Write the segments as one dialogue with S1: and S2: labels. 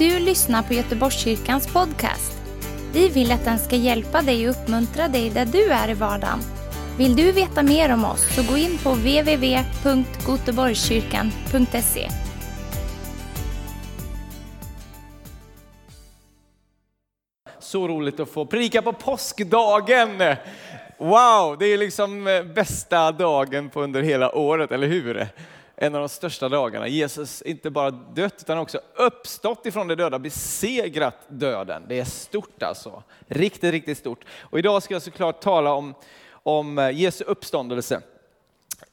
S1: du lyssnar på Göteborgskyrkans podcast. Vi vill att den ska hjälpa dig och uppmuntra dig där du är i vardagen. Vill du veta mer om oss så gå in på www.goteborgskyrkan.se.
S2: Så roligt att få predika på påskdagen! Wow, det är liksom eh, bästa dagen på under hela året, eller hur? En av de största dagarna. Jesus inte bara dött utan också uppstått ifrån de döda, besegrat döden. Det är stort alltså. Riktigt, riktigt stort. Och idag ska jag såklart tala om, om Jesu uppståndelse.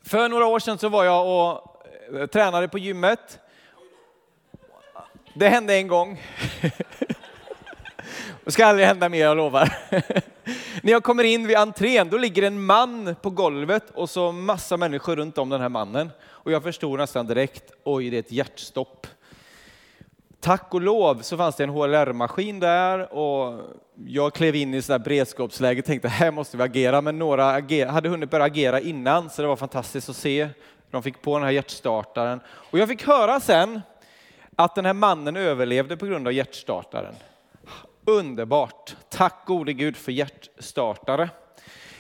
S2: För några år sedan så var jag och eh, tränade på gymmet. Det hände en gång. Det ska aldrig hända mer, jag lovar. När jag kommer in vid entrén, då ligger en man på golvet och så massa människor runt om den här mannen. Och jag förstod nästan direkt, oj, det är ett hjärtstopp. Tack och lov så fanns det en HLR-maskin där och jag klev in i sådär beredskapsläge och tänkte här måste vi agera, men några hade hunnit börja agera innan så det var fantastiskt att se. De fick på den här hjärtstartaren och jag fick höra sen att den här mannen överlevde på grund av hjärtstartaren. Underbart. Tack gode Gud för hjärtstartare.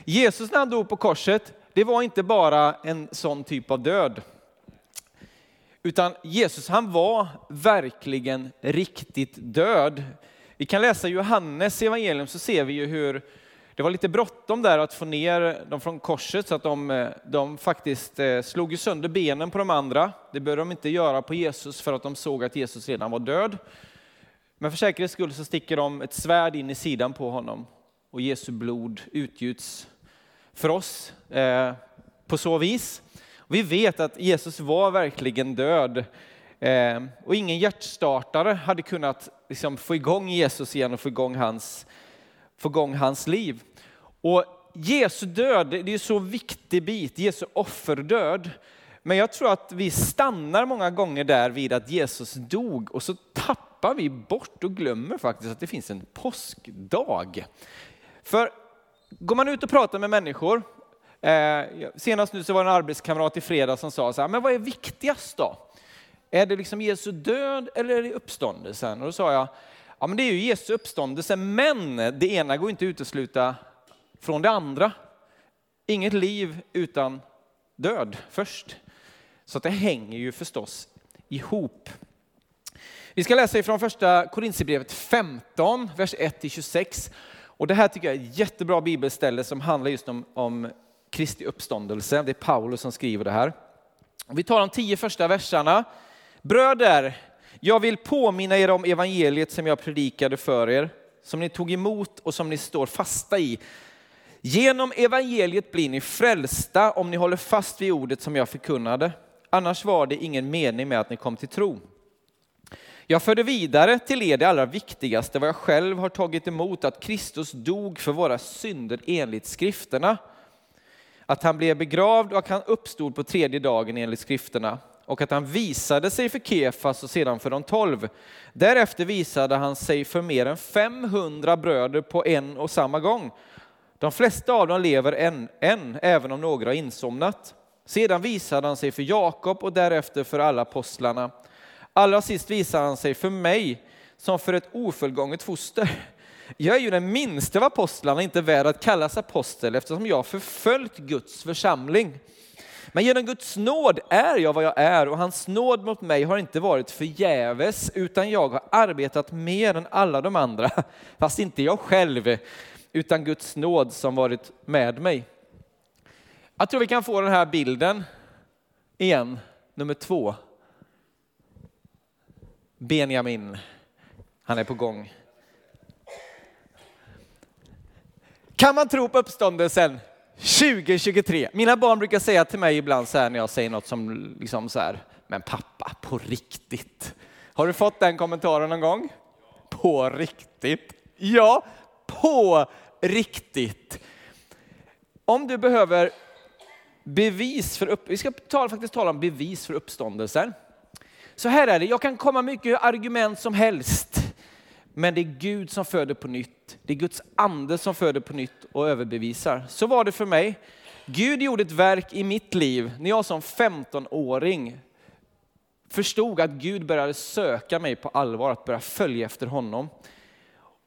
S2: Jesus när han dog på korset, det var inte bara en sån typ av död. Utan Jesus han var verkligen riktigt död. Vi kan läsa Johannes evangelium så ser vi ju hur det var lite bråttom där att få ner dem från korset så att de, de faktiskt eh, slog sönder benen på de andra. Det behövde de inte göra på Jesus för att de såg att Jesus redan var död. Men för säkerhets skull så sticker de ett svärd in i sidan på honom och Jesu blod utgjuts för oss eh, på så vis. Vi vet att Jesus var verkligen död eh, och ingen hjärtstartare hade kunnat liksom, få igång Jesus igen och få igång hans, få igång hans liv. Och Jesu död, det är en så viktig bit, Jesu offerdöd. Men jag tror att vi stannar många gånger där vid att Jesus dog och så tappar tappar vi bort och glömmer faktiskt att det finns en påskdag. För går man ut och pratar med människor, eh, senast nu så var det en arbetskamrat i fredag som sa så här, men vad är viktigast då? Är det liksom Jesu död eller är det uppståndelsen? Och då sa jag, ja men det är ju Jesu uppståndelse, men det ena går inte att utesluta från det andra. Inget liv utan död först. Så det hänger ju förstås ihop. Vi ska läsa ifrån första Korintierbrevet 15, vers 1-26. Och det här tycker jag är ett jättebra bibelställe som handlar just om, om Kristi uppståndelse. Det är Paulus som skriver det här. Vi tar de tio första verserna. Bröder, jag vill påminna er om evangeliet som jag predikade för er, som ni tog emot och som ni står fasta i. Genom evangeliet blir ni frälsta om ni håller fast vid ordet som jag förkunnade. Annars var det ingen mening med att ni kom till tro. Jag förde vidare till er det allra viktigaste, vad jag själv har tagit emot, att Kristus dog för våra synder enligt skrifterna. Att han blev begravd och att han uppstod på tredje dagen enligt skrifterna och att han visade sig för Kefas och sedan för de tolv. Därefter visade han sig för mer än 500 bröder på en och samma gång. De flesta av dem lever än, än även om några har insomnat. Sedan visade han sig för Jakob och därefter för alla apostlarna. Allra sist visar han sig för mig som för ett ofullgånget foster. Jag är ju den minsta av apostlarna, inte värd att kallas apostel eftersom jag förföljt Guds församling. Men genom Guds nåd är jag vad jag är och hans nåd mot mig har inte varit förgäves utan jag har arbetat mer än alla de andra. Fast inte jag själv utan Guds nåd som varit med mig. Jag tror vi kan få den här bilden igen, nummer två. Benjamin, han är på gång. Kan man tro på uppståndelsen 2023? Mina barn brukar säga till mig ibland så här när jag säger något som liksom så här, men pappa, på riktigt. Har du fått den kommentaren någon gång? På riktigt? Ja, på riktigt. Om du behöver bevis för upp, vi ska tala, faktiskt tala om bevis för uppståndelsen. Så här är det, jag kan komma mycket argument som helst, men det är Gud som föder på nytt. Det är Guds ande som föder på nytt och överbevisar. Så var det för mig. Gud gjorde ett verk i mitt liv när jag som 15-åring förstod att Gud började söka mig på allvar, att börja följa efter honom.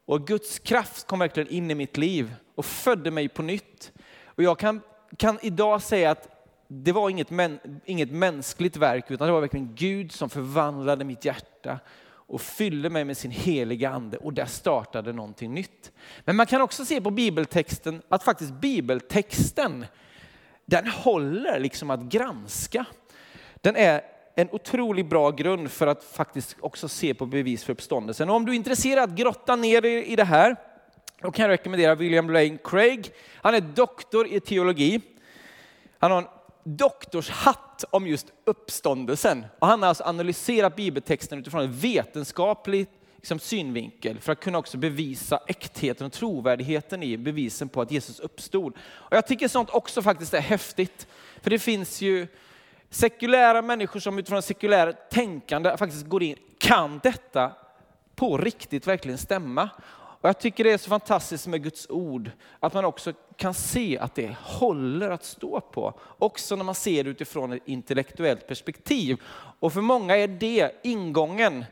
S2: Och Guds kraft kom verkligen in i mitt liv och födde mig på nytt. Och jag kan, kan idag säga att det var inget, men, inget mänskligt verk, utan det var verkligen Gud som förvandlade mitt hjärta och fyllde mig med sin heliga ande och där startade någonting nytt. Men man kan också se på bibeltexten att faktiskt bibeltexten, den håller liksom att granska. Den är en otroligt bra grund för att faktiskt också se på bevis för uppståndelsen. Och om du är intresserad att grotta ner i det här, då kan jag rekommendera William Lane Craig. Han är doktor i teologi. Han har en doktorshatt om just uppståndelsen. Och han har alltså analyserat bibeltexten utifrån en vetenskaplig liksom, synvinkel för att kunna också bevisa äktheten och trovärdigheten i bevisen på att Jesus uppstod. Och jag tycker sånt också faktiskt är häftigt. För det finns ju sekulära människor som utifrån sekulärt tänkande faktiskt går in. Kan detta på riktigt verkligen stämma? Och jag tycker det är så fantastiskt med Guds ord, att man också kan se att det håller att stå på. Också när man ser det utifrån ett intellektuellt perspektiv. Och för många är det ingången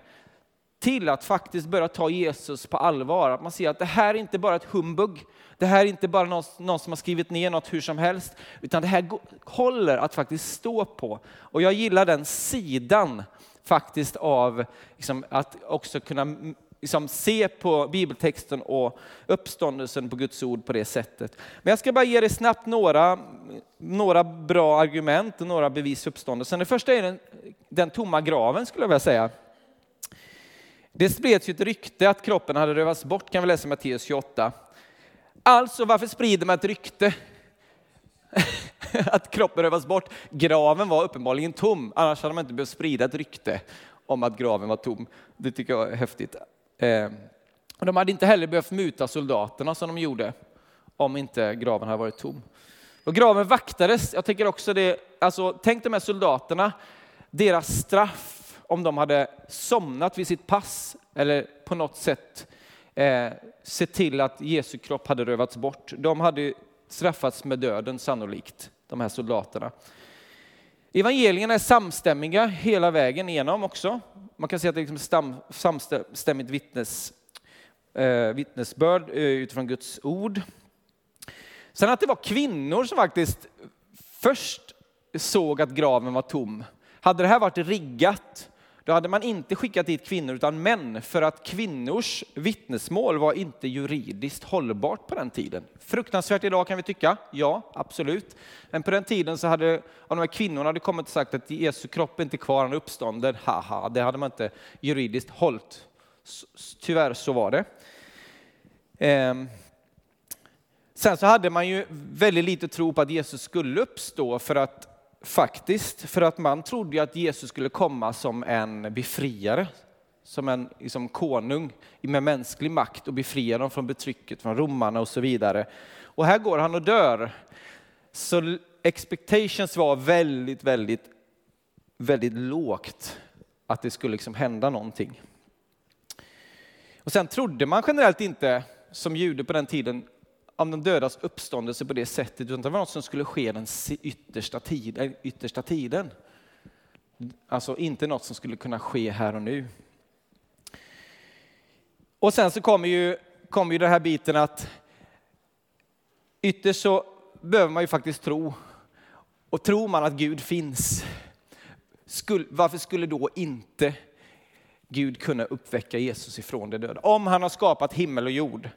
S2: till att faktiskt börja ta Jesus på allvar. Att man ser att det här är inte bara ett humbug. Det här är inte bara någon, någon som har skrivit ner något hur som helst, utan det här håller att faktiskt stå på. Och jag gillar den sidan faktiskt av liksom, att också kunna liksom se på bibeltexten och uppståndelsen på Guds ord på det sättet. Men jag ska bara ge dig snabbt några, några bra argument och några bevis för uppståndelsen. Det första är den, den tomma graven skulle jag vilja säga. Det spreds ju ett rykte att kroppen hade rövats bort kan vi läsa i Matteus 28. Alltså varför sprider man ett rykte? att kroppen rövas bort. Graven var uppenbarligen tom, annars hade man inte behövt sprida ett rykte om att graven var tom. Det tycker jag är häftigt. Eh, de hade inte heller behövt muta soldaterna som de gjorde om inte graven hade varit tom. Och graven vaktades. Jag tänker också det, alltså, tänk de här soldaterna, deras straff om de hade somnat vid sitt pass eller på något sätt eh, sett till att Jesu kropp hade rövats bort. De hade straffats med döden sannolikt, de här soldaterna. Evangelierna är samstämmiga hela vägen igenom också. Man kan säga att det är liksom samstämmigt vittnes, eh, vittnesbörd eh, utifrån Guds ord. Sen att det var kvinnor som faktiskt först såg att graven var tom. Hade det här varit riggat då hade man inte skickat dit kvinnor utan män för att kvinnors vittnesmål var inte juridiskt hållbart på den tiden. Fruktansvärt idag kan vi tycka, ja absolut. Men på den tiden så hade, om de här kvinnorna hade kommit och sagt att Jesu kropp är inte kvar, han är uppstånden, haha, det hade man inte juridiskt hållit. Tyvärr så var det. Ehm. Sen så hade man ju väldigt lite tro på att Jesus skulle uppstå för att faktiskt, för att man trodde att Jesus skulle komma som en befriare, som en liksom, konung med mänsklig makt och befria dem från betrycket från romarna och så vidare. Och här går han och dör. Så expectations var väldigt, väldigt, väldigt lågt att det skulle liksom hända någonting. Och sen trodde man generellt inte, som jude på den tiden, om de dödas uppståndelse på det sättet, utan det var något som skulle ske den yttersta, tiden. yttersta tiden. Alltså inte något som skulle kunna ske här och nu. Och sen så kommer ju, kommer ju den här biten att ytterst så behöver man ju faktiskt tro. Och tror man att Gud finns, skulle, varför skulle då inte Gud kunna uppväcka Jesus ifrån de döda? Om han har skapat himmel och jord,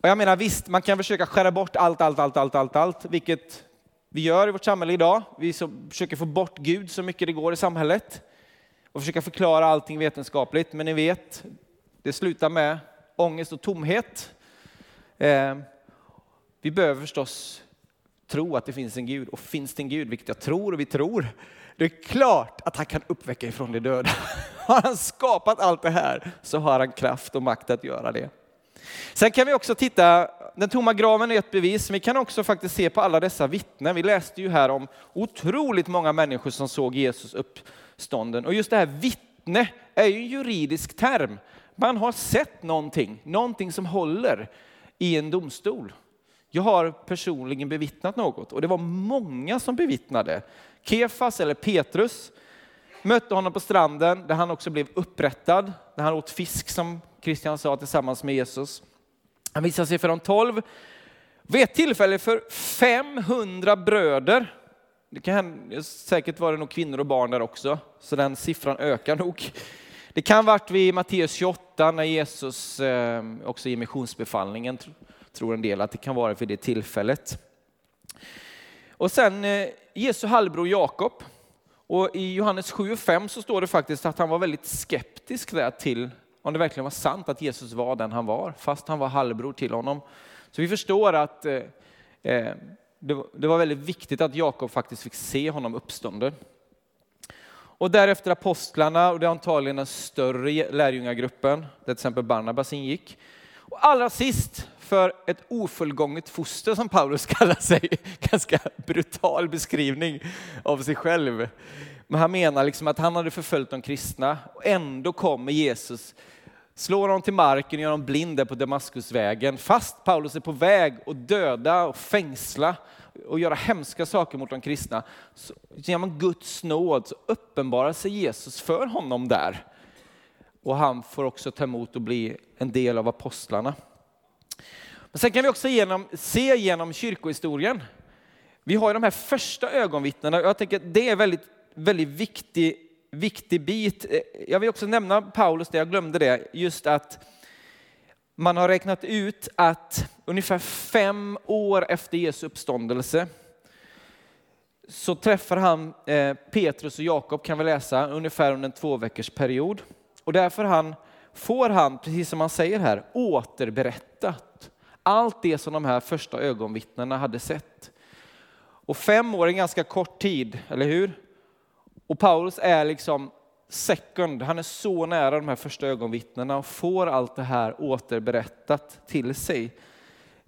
S2: och jag menar visst, man kan försöka skära bort allt, allt, allt, allt, allt, allt, vilket vi gör i vårt samhälle idag. Vi försöker få bort Gud så mycket det går i samhället och försöka förklara allting vetenskapligt. Men ni vet, det slutar med ångest och tomhet. Eh, vi behöver förstås tro att det finns en Gud och finns det en Gud, vilket jag tror och vi tror, det är klart att han kan uppväcka ifrån de döda. Har han skapat allt det här så har han kraft och makt att göra det. Sen kan vi också titta, den tomma graven är ett bevis, men vi kan också faktiskt se på alla dessa vittnen. Vi läste ju här om otroligt många människor som såg Jesus uppstånden. Och just det här vittne är ju en juridisk term. Man har sett någonting, någonting som håller i en domstol. Jag har personligen bevittnat något och det var många som bevittnade. Kefas eller Petrus mötte honom på stranden där han också blev upprättad, där han åt fisk som Kristian sa tillsammans med Jesus. Han visade sig för de tolv. Vid ett tillfälle för 500 bröder. Det kan säkert vara nog kvinnor och barn där också, så den siffran ökar nog. Det kan varit vid Matteus 28 när Jesus eh, också ger missionsbefallningen, tror en del att det kan vara vid det tillfället. Och sen eh, Jesu halvbror Jakob. Och i Johannes 7 och 5 så står det faktiskt att han var väldigt skeptisk där till om det verkligen var sant att Jesus var den han var, fast han var halvbror till honom. Så vi förstår att eh, eh det var väldigt viktigt att Jakob faktiskt fick se honom uppstånden. Och därefter apostlarna, och det är antagligen den större lärjungagruppen, där till exempel Barnabas ingick. Och allra sist, för ett ofullgånget foster som Paulus kallar sig, ganska brutal beskrivning av sig själv. Men han menar liksom att han hade förföljt de kristna och ändå kommer Jesus slår dem till marken och gör dem blinda på Damaskusvägen. Fast Paulus är på väg att döda och fängsla och göra hemska saker mot de kristna, så genom Guds nåd så uppenbarar sig Jesus för honom där. Och han får också ta emot och bli en del av apostlarna. Men sen kan vi också genom, se genom kyrkohistorien. Vi har de här första ögonvittnena. Jag tänker att det är väldigt, väldigt viktig, viktig bit. Jag vill också nämna Paulus, det jag glömde det, just att man har räknat ut att ungefär fem år efter Jesu uppståndelse så träffar han eh, Petrus och Jakob, kan vi läsa, ungefär under en två veckors period. Och därför han, får han, precis som han säger här, återberättat allt det som de här första ögonvittnena hade sett. Och fem år är en ganska kort tid, eller hur? Och Paulus är liksom second, han är så nära de här första ögonvittnena och får allt det här återberättat till sig.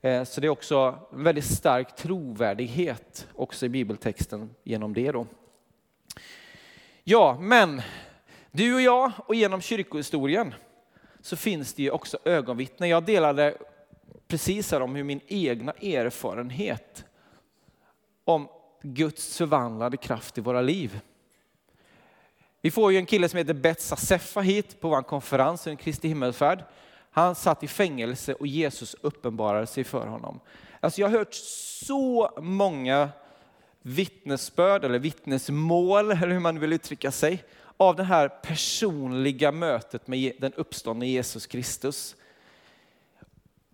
S2: Eh, så det är också en väldigt stark trovärdighet också i bibeltexten genom det. Då. Ja, men du och jag och genom kyrkohistorien så finns det ju också ögonvittnen. Jag delade precis här om hur min egna erfarenhet om Guds förvandlade kraft i våra liv. Vi får ju en kille som heter Betsa Seffa hit på vår konferens, en Kristi himmelsfärd. Han satt i fängelse och Jesus uppenbarade sig för honom. Alltså jag har hört så många vittnesbörd eller vittnesmål, eller hur man vill uttrycka sig, av det här personliga mötet med den uppståndne Jesus Kristus.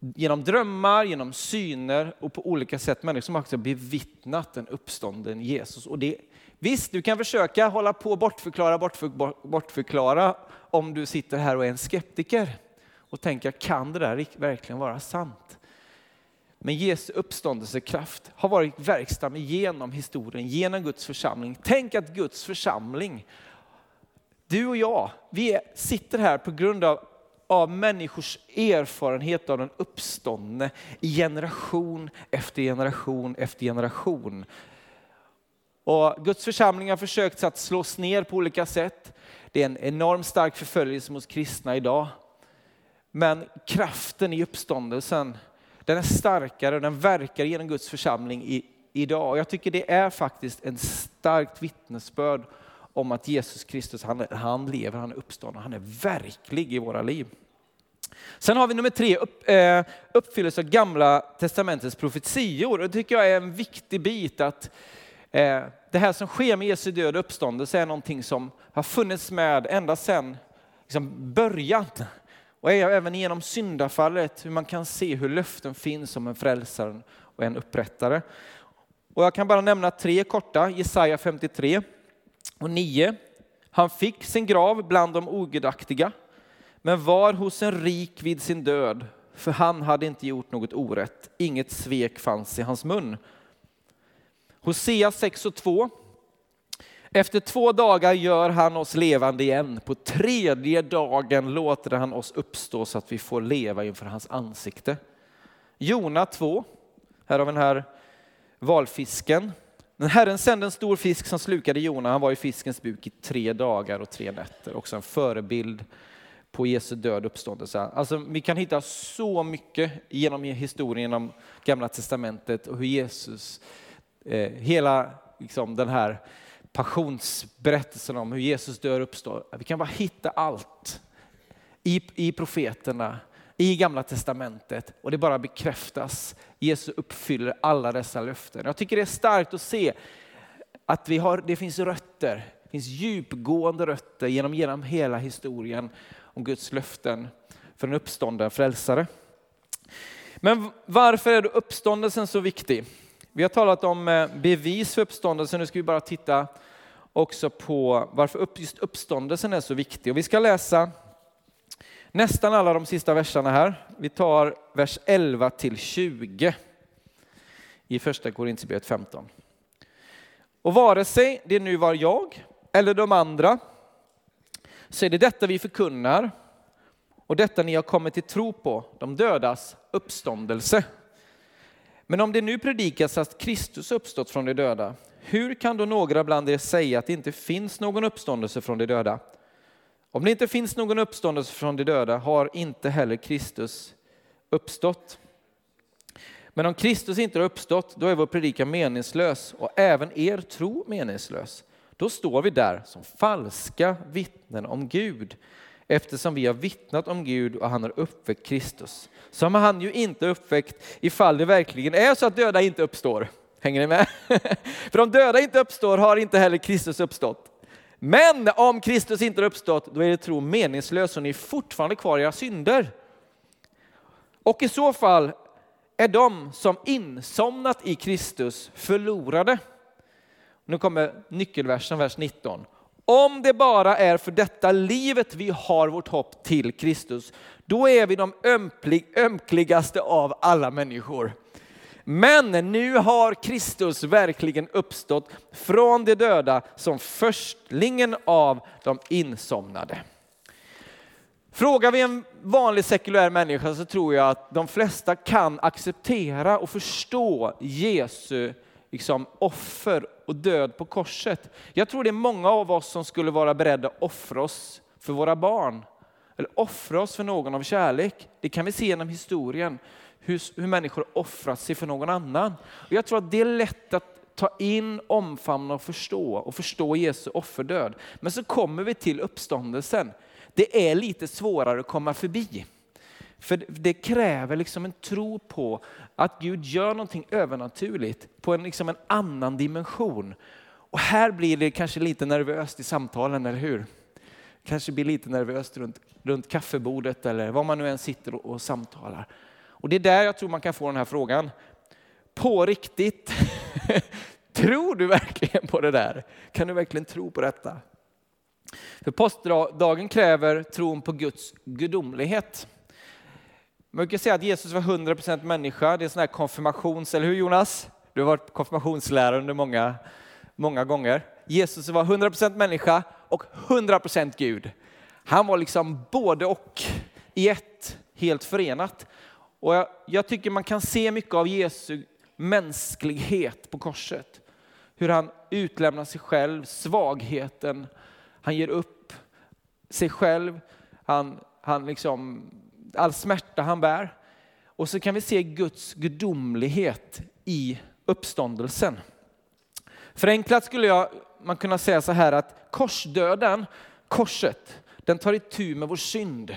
S2: Genom drömmar, genom syner och på olika sätt människor som också bevittnat den uppstånden Jesus. Och det Visst, du kan försöka hålla på och bortförklara, bortför, bortförklara om du sitter här och är en skeptiker och tänker, kan det där verkligen vara sant? Men Jesu uppståndelsekraft har varit verksam genom historien, genom Guds församling. Tänk att Guds församling, du och jag, vi sitter här på grund av, av människors erfarenhet av den uppståndne i generation efter generation efter generation. Och Guds församling har försökt att slås ner på olika sätt. Det är en enormt stark förföljelse mot kristna idag. Men kraften i uppståndelsen, den är starkare och den verkar genom Guds församling i, idag. Jag tycker det är faktiskt en starkt vittnesbörd om att Jesus Kristus, han, han lever, han är uppstånden, han är verklig i våra liv. Sen har vi nummer tre, upp, eh, uppfyllelse av gamla testamentets profetior. Det tycker jag är en viktig bit att Eh, det här som sker med Jesu död och uppståndelse är någonting som har funnits med ända sedan liksom början. Och är även genom syndafallet, hur man kan se hur löften finns om en frälsare och en upprättare. Och jag kan bara nämna tre korta, Jesaja 53 och 9. Han fick sin grav bland de ogudaktiga, men var hos en rik vid sin död, för han hade inte gjort något orätt, inget svek fanns i hans mun. Hosea 6 och 2. Efter två dagar gör han oss levande igen. På tredje dagen låter han oss uppstå så att vi får leva inför hans ansikte. Jona 2. Här har vi den här valfisken. Men Herren sände en stor fisk som slukade Jona. Han var i fiskens buk i tre dagar och tre nätter. Också en förebild på Jesu död och uppståndelse. Alltså, vi kan hitta så mycket genom historien om Gamla Testamentet och hur Jesus Eh, hela liksom, den här passionsberättelsen om hur Jesus dör och uppstår. Vi kan bara hitta allt i, i profeterna, i gamla testamentet och det bara bekräftas. Jesus uppfyller alla dessa löften. Jag tycker det är starkt att se att vi har, det finns rötter, det finns djupgående rötter genom, genom hela historien om Guds löften för en uppstånden frälsare. Men varför är då uppståndelsen så viktig? Vi har talat om eh, bevis för uppståndelsen, nu ska vi bara titta också på varför just uppståndelsen är så viktig. Och vi ska läsa nästan alla de sista verserna här. Vi tar vers 11 till 20 i första Korinthierbrevet 15. Och vare sig det nu var jag eller de andra så är det detta vi förkunnar och detta ni har kommit till tro på, de dödas uppståndelse. Men om det nu predikas att Kristus uppstått från de döda, hur kan då några bland er säga att det inte finns någon uppståndelse från de döda? Om det inte finns någon uppståndelse från de döda har inte heller Kristus uppstått. Men om Kristus inte har uppstått, då är vår predikan meningslös och även er tro meningslös. Då står vi där som falska vittnen om Gud eftersom vi har vittnat om Gud och han har uppväckt Kristus. som han ju inte uppväckt ifall det verkligen är så att döda inte uppstår. Hänger ni med? För om döda inte uppstår har inte heller Kristus uppstått. Men om Kristus inte har uppstått, då är det tro meningslös och ni är fortfarande kvar i era synder. Och i så fall är de som insomnat i Kristus förlorade. Nu kommer nyckelversen, vers 19. Om det bara är för detta livet vi har vårt hopp till Kristus, då är vi de ömklig, ömkligaste av alla människor. Men nu har Kristus verkligen uppstått från de döda som förstlingen av de insomnade. Frågar vi en vanlig sekulär människa så tror jag att de flesta kan acceptera och förstå Jesu liksom, offer och död på korset. Jag tror det är många av oss som skulle vara beredda att offra oss för våra barn. Eller offra oss för någon av kärlek. Det kan vi se genom historien. Hur, hur människor offrat sig för någon annan. Och jag tror att det är lätt att ta in, omfamna och förstå och förstå Jesu offerdöd. Men så kommer vi till uppståndelsen. Det är lite svårare att komma förbi. För det kräver liksom en tro på att Gud gör någonting övernaturligt på en, liksom en annan dimension. Och här blir det kanske lite nervöst i samtalen, eller hur? Kanske blir lite nervöst runt, runt kaffebordet eller var man nu än sitter och, och samtalar. Och det är där jag tror man kan få den här frågan. På riktigt, tror du verkligen på det där? Kan du verkligen tro på detta? För påskdagen kräver tron på Guds gudomlighet. Man brukar säga att Jesus var 100% människa. Det är sån här konfirmations, eller hur Jonas? Du har varit konfirmationslärare under många, många gånger. Jesus var 100% människa och 100% Gud. Han var liksom både och i ett, helt förenat. Och jag, jag tycker man kan se mycket av Jesu mänsklighet på korset. Hur han utlämnar sig själv, svagheten, han ger upp sig själv, han, han liksom all smärta han bär. Och så kan vi se Guds gudomlighet i uppståndelsen. Förenklat skulle jag, man kunna säga så här att korsdöden, korset, den tar itu med vår synd.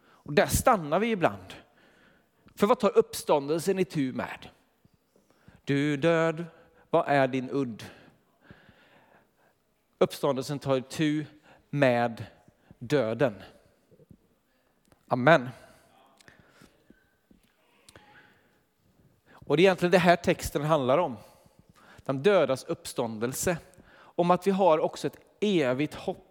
S2: Och där stannar vi ibland. För vad tar uppståndelsen itu med? Du död, vad är din udd? Uppståndelsen tar itu med döden. Amen. Och det är egentligen det här texten handlar om. De dödas uppståndelse. Om att vi har också ett evigt hopp.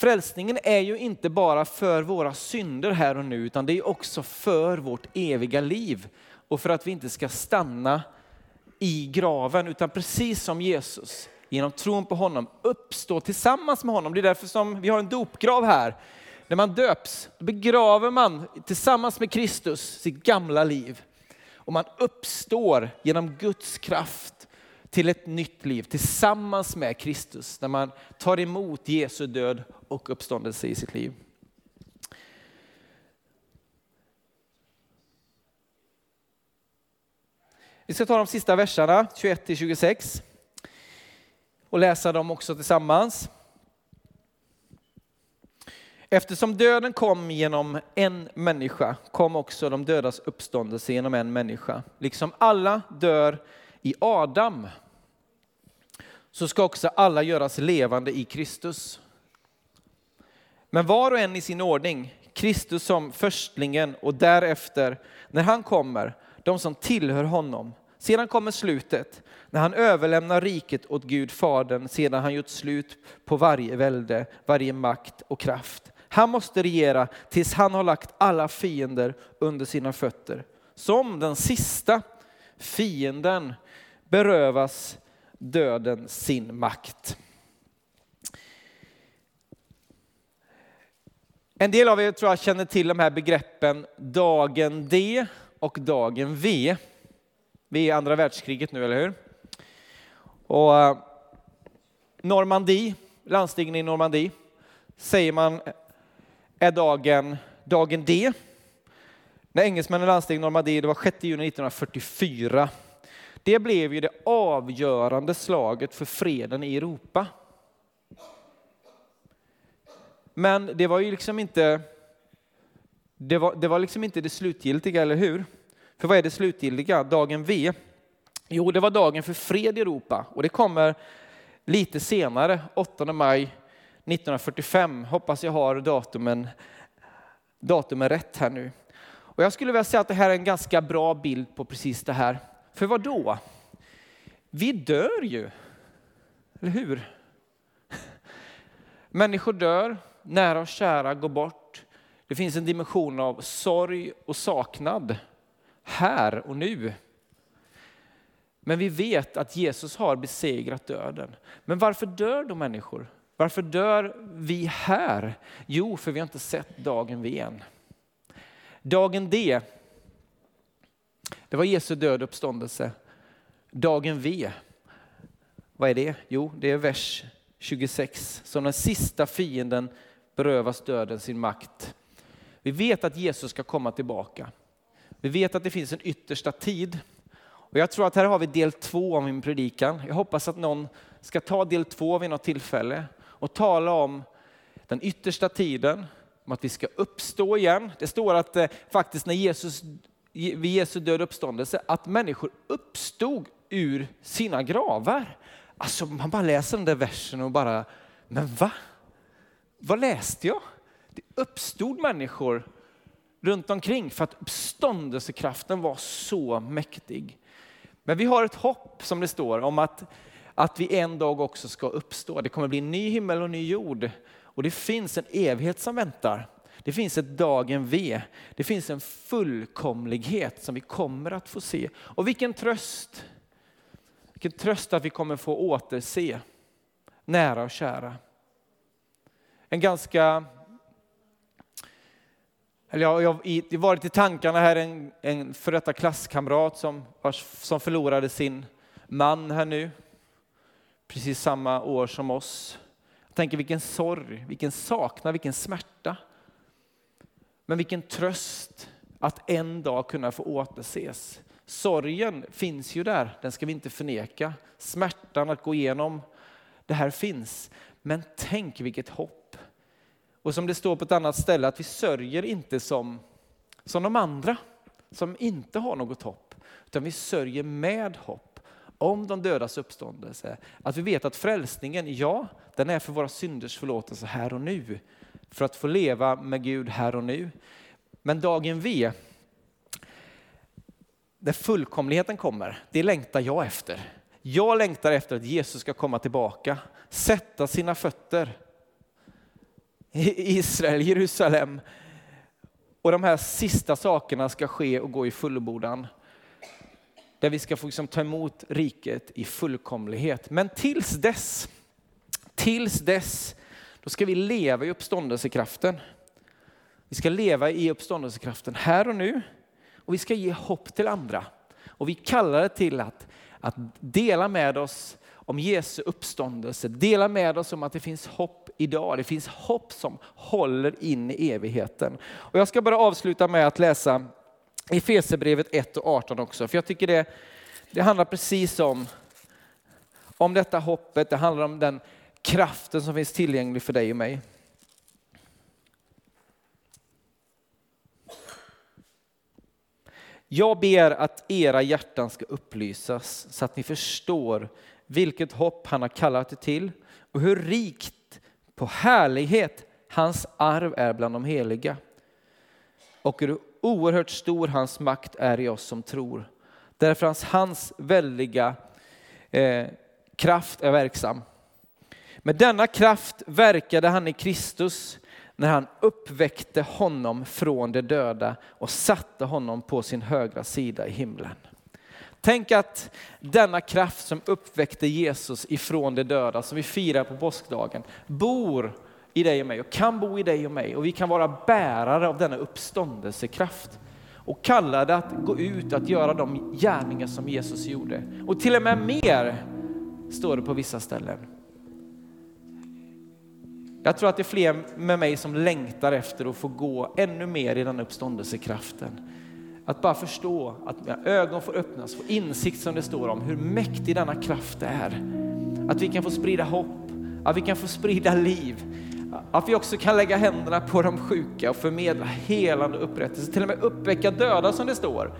S2: Frälsningen är ju inte bara för våra synder här och nu, utan det är också för vårt eviga liv. Och för att vi inte ska stanna i graven, utan precis som Jesus, genom tron på honom, uppstå tillsammans med honom. Det är därför som vi har en dopgrav här. När man döps begraver man tillsammans med Kristus sitt gamla liv och man uppstår genom Guds kraft till ett nytt liv tillsammans med Kristus när man tar emot Jesu död och uppståndelse i sitt liv. Vi ska ta de sista verserna, 21 26. och läsa dem också tillsammans. Eftersom döden kom genom en människa kom också de dödas uppståndelse genom en människa. Liksom alla dör i Adam så ska också alla göras levande i Kristus. Men var och en i sin ordning, Kristus som förstlingen och därefter, när han kommer, de som tillhör honom. Sedan kommer slutet, när han överlämnar riket åt Gud Fadern sedan han gjort slut på varje välde, varje makt och kraft. Han måste regera tills han har lagt alla fiender under sina fötter. Som den sista fienden berövas döden sin makt. En del av er tror jag känner till de här begreppen dagen D och dagen V. Vi är i andra världskriget nu, eller hur? Och eh, Normandie, landstigen i Normandie, säger man är dagen, dagen D. När engelsmännen landsteg Normandie, det var 6 juni 1944. Det blev ju det avgörande slaget för freden i Europa. Men det var ju liksom inte det var, det var liksom inte det slutgiltiga, eller hur? För vad är det slutgiltiga? Dagen V? Jo, det var dagen för fred i Europa och det kommer lite senare, 8 maj 1945. Hoppas jag har datumen, datumen rätt här nu. Och jag skulle vilja säga att det här är en ganska bra bild på precis det här. För vad då? Vi dör ju, eller hur? Människor dör, nära och kära går bort. Det finns en dimension av sorg och saknad här och nu. Men vi vet att Jesus har besegrat döden. Men varför dör då människor? Varför dör vi här? Jo, för vi har inte sett dagen vi än. Dagen D, det var Jesu död uppståndelse. Dagen V, vad är det? Jo, det är vers 26. Som den sista fienden berövas döden sin makt. Vi vet att Jesus ska komma tillbaka. Vi vet att det finns en yttersta tid. Och jag tror att här har vi del två av min predikan. Jag hoppas att någon ska ta del två vid något tillfälle och tala om den yttersta tiden, om att vi ska uppstå igen. Det står att eh, faktiskt när Jesus, vid Jesu död uppståndelse, att människor uppstod ur sina gravar. Alltså man bara läser den där versen och bara, men va? Vad läste jag? Det uppstod människor runt omkring för att uppståndelsekraften var så mäktig. Men vi har ett hopp som det står om att att vi en dag också ska uppstå. Det kommer bli en ny himmel och ny jord. Och det finns en evighet som väntar. Det finns ett dagen V. Det finns en fullkomlighet som vi kommer att få se. Och vilken tröst! Vilken tröst att vi kommer få återse nära och kära. En ganska eller jag har varit i tankarna här en, en före detta klasskamrat som, som förlorade sin man här nu precis samma år som oss. Jag tänker vilken sorg, vilken saknad, vilken smärta. Men vilken tröst att en dag kunna få återses. Sorgen finns ju där, den ska vi inte förneka. Smärtan att gå igenom, det här finns. Men tänk vilket hopp. Och som det står på ett annat ställe, att vi sörjer inte som, som de andra som inte har något hopp, utan vi sörjer med hopp om de dödas uppståndelse. Att vi vet att frälsningen, ja, den är för våra synders förlåtelse här och nu. För att få leva med Gud här och nu. Men dagen V, där fullkomligheten kommer, det längtar jag efter. Jag längtar efter att Jesus ska komma tillbaka, sätta sina fötter i Israel, Jerusalem. Och de här sista sakerna ska ske och gå i fullbordan där vi ska få liksom ta emot riket i fullkomlighet. Men tills dess, tills dess, då ska vi leva i uppståndelsekraften. Vi ska leva i uppståndelsekraften här och nu och vi ska ge hopp till andra. Och vi kallar det till att, att dela med oss om Jesu uppståndelse, dela med oss om att det finns hopp idag. Det finns hopp som håller in i evigheten. Och jag ska bara avsluta med att läsa i Fesebrevet 1 och 18 också, för jag tycker det, det handlar precis om, om detta hoppet, det handlar om den kraften som finns tillgänglig för dig och mig. Jag ber att era hjärtan ska upplysas så att ni förstår vilket hopp han har kallat er till och hur rikt på härlighet hans arv är bland de heliga. Och hur oerhört stor hans makt är i oss som tror. Därför hans, hans väldiga eh, kraft är verksam. Med denna kraft verkade han i Kristus när han uppväckte honom från de döda och satte honom på sin högra sida i himlen. Tänk att denna kraft som uppväckte Jesus ifrån de döda, som vi firar på påskdagen, bor i dig och mig och kan bo i dig och mig. Och vi kan vara bärare av denna uppståndelsekraft och kallade att gå ut och att göra de gärningar som Jesus gjorde. Och till och med mer, står det på vissa ställen. Jag tror att det är fler med mig som längtar efter att få gå ännu mer i den uppståndelsekraften. Att bara förstå, att mina ögon får öppnas, få insikt som det står om hur mäktig denna kraft är. Att vi kan få sprida hopp, att vi kan få sprida liv. Att vi också kan lägga händerna på de sjuka och förmedla helande upprättelse, till och med uppväcka döda som det står.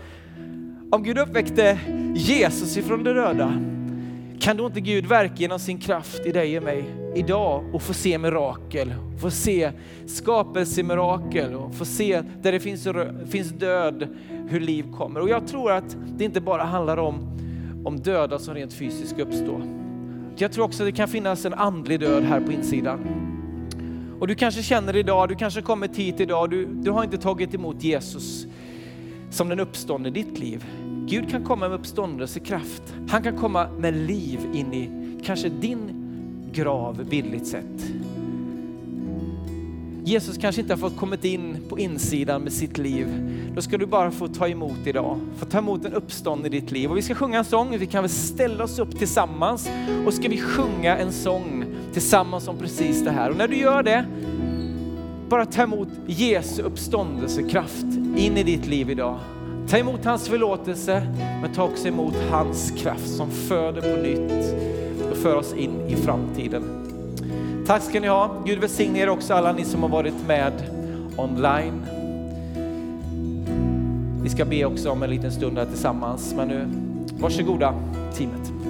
S2: Om Gud uppväckte Jesus ifrån de döda, kan då inte Gud verka genom sin kraft i dig och mig idag och få se mirakel, få se skapelsemirakel och få se där det finns, finns död, hur liv kommer. Och jag tror att det inte bara handlar om, om döda som rent fysiskt uppstår. uppstå. Jag tror också att det kan finnas en andlig död här på insidan. Och du kanske känner idag, du kanske kommit hit idag, du, du har inte tagit emot Jesus som den uppståndne i ditt liv. Gud kan komma med uppståndelsekraft. Han kan komma med liv in i kanske din grav bildligt sett. Jesus kanske inte har fått kommit in på insidan med sitt liv. Då ska du bara få ta emot idag. Få ta emot en uppstånd i ditt liv. Och vi ska sjunga en sång. Vi kan väl ställa oss upp tillsammans och ska vi sjunga en sång tillsammans om precis det här. Och när du gör det, bara ta emot Jesu uppståndelsekraft in i ditt liv idag. Ta emot hans förlåtelse, men ta också emot hans kraft som föder på nytt och för oss in i framtiden. Tack ska ni ha. Gud välsigne er också alla ni som har varit med online. Vi ska be också om en liten stund här tillsammans, men nu varsågoda teamet.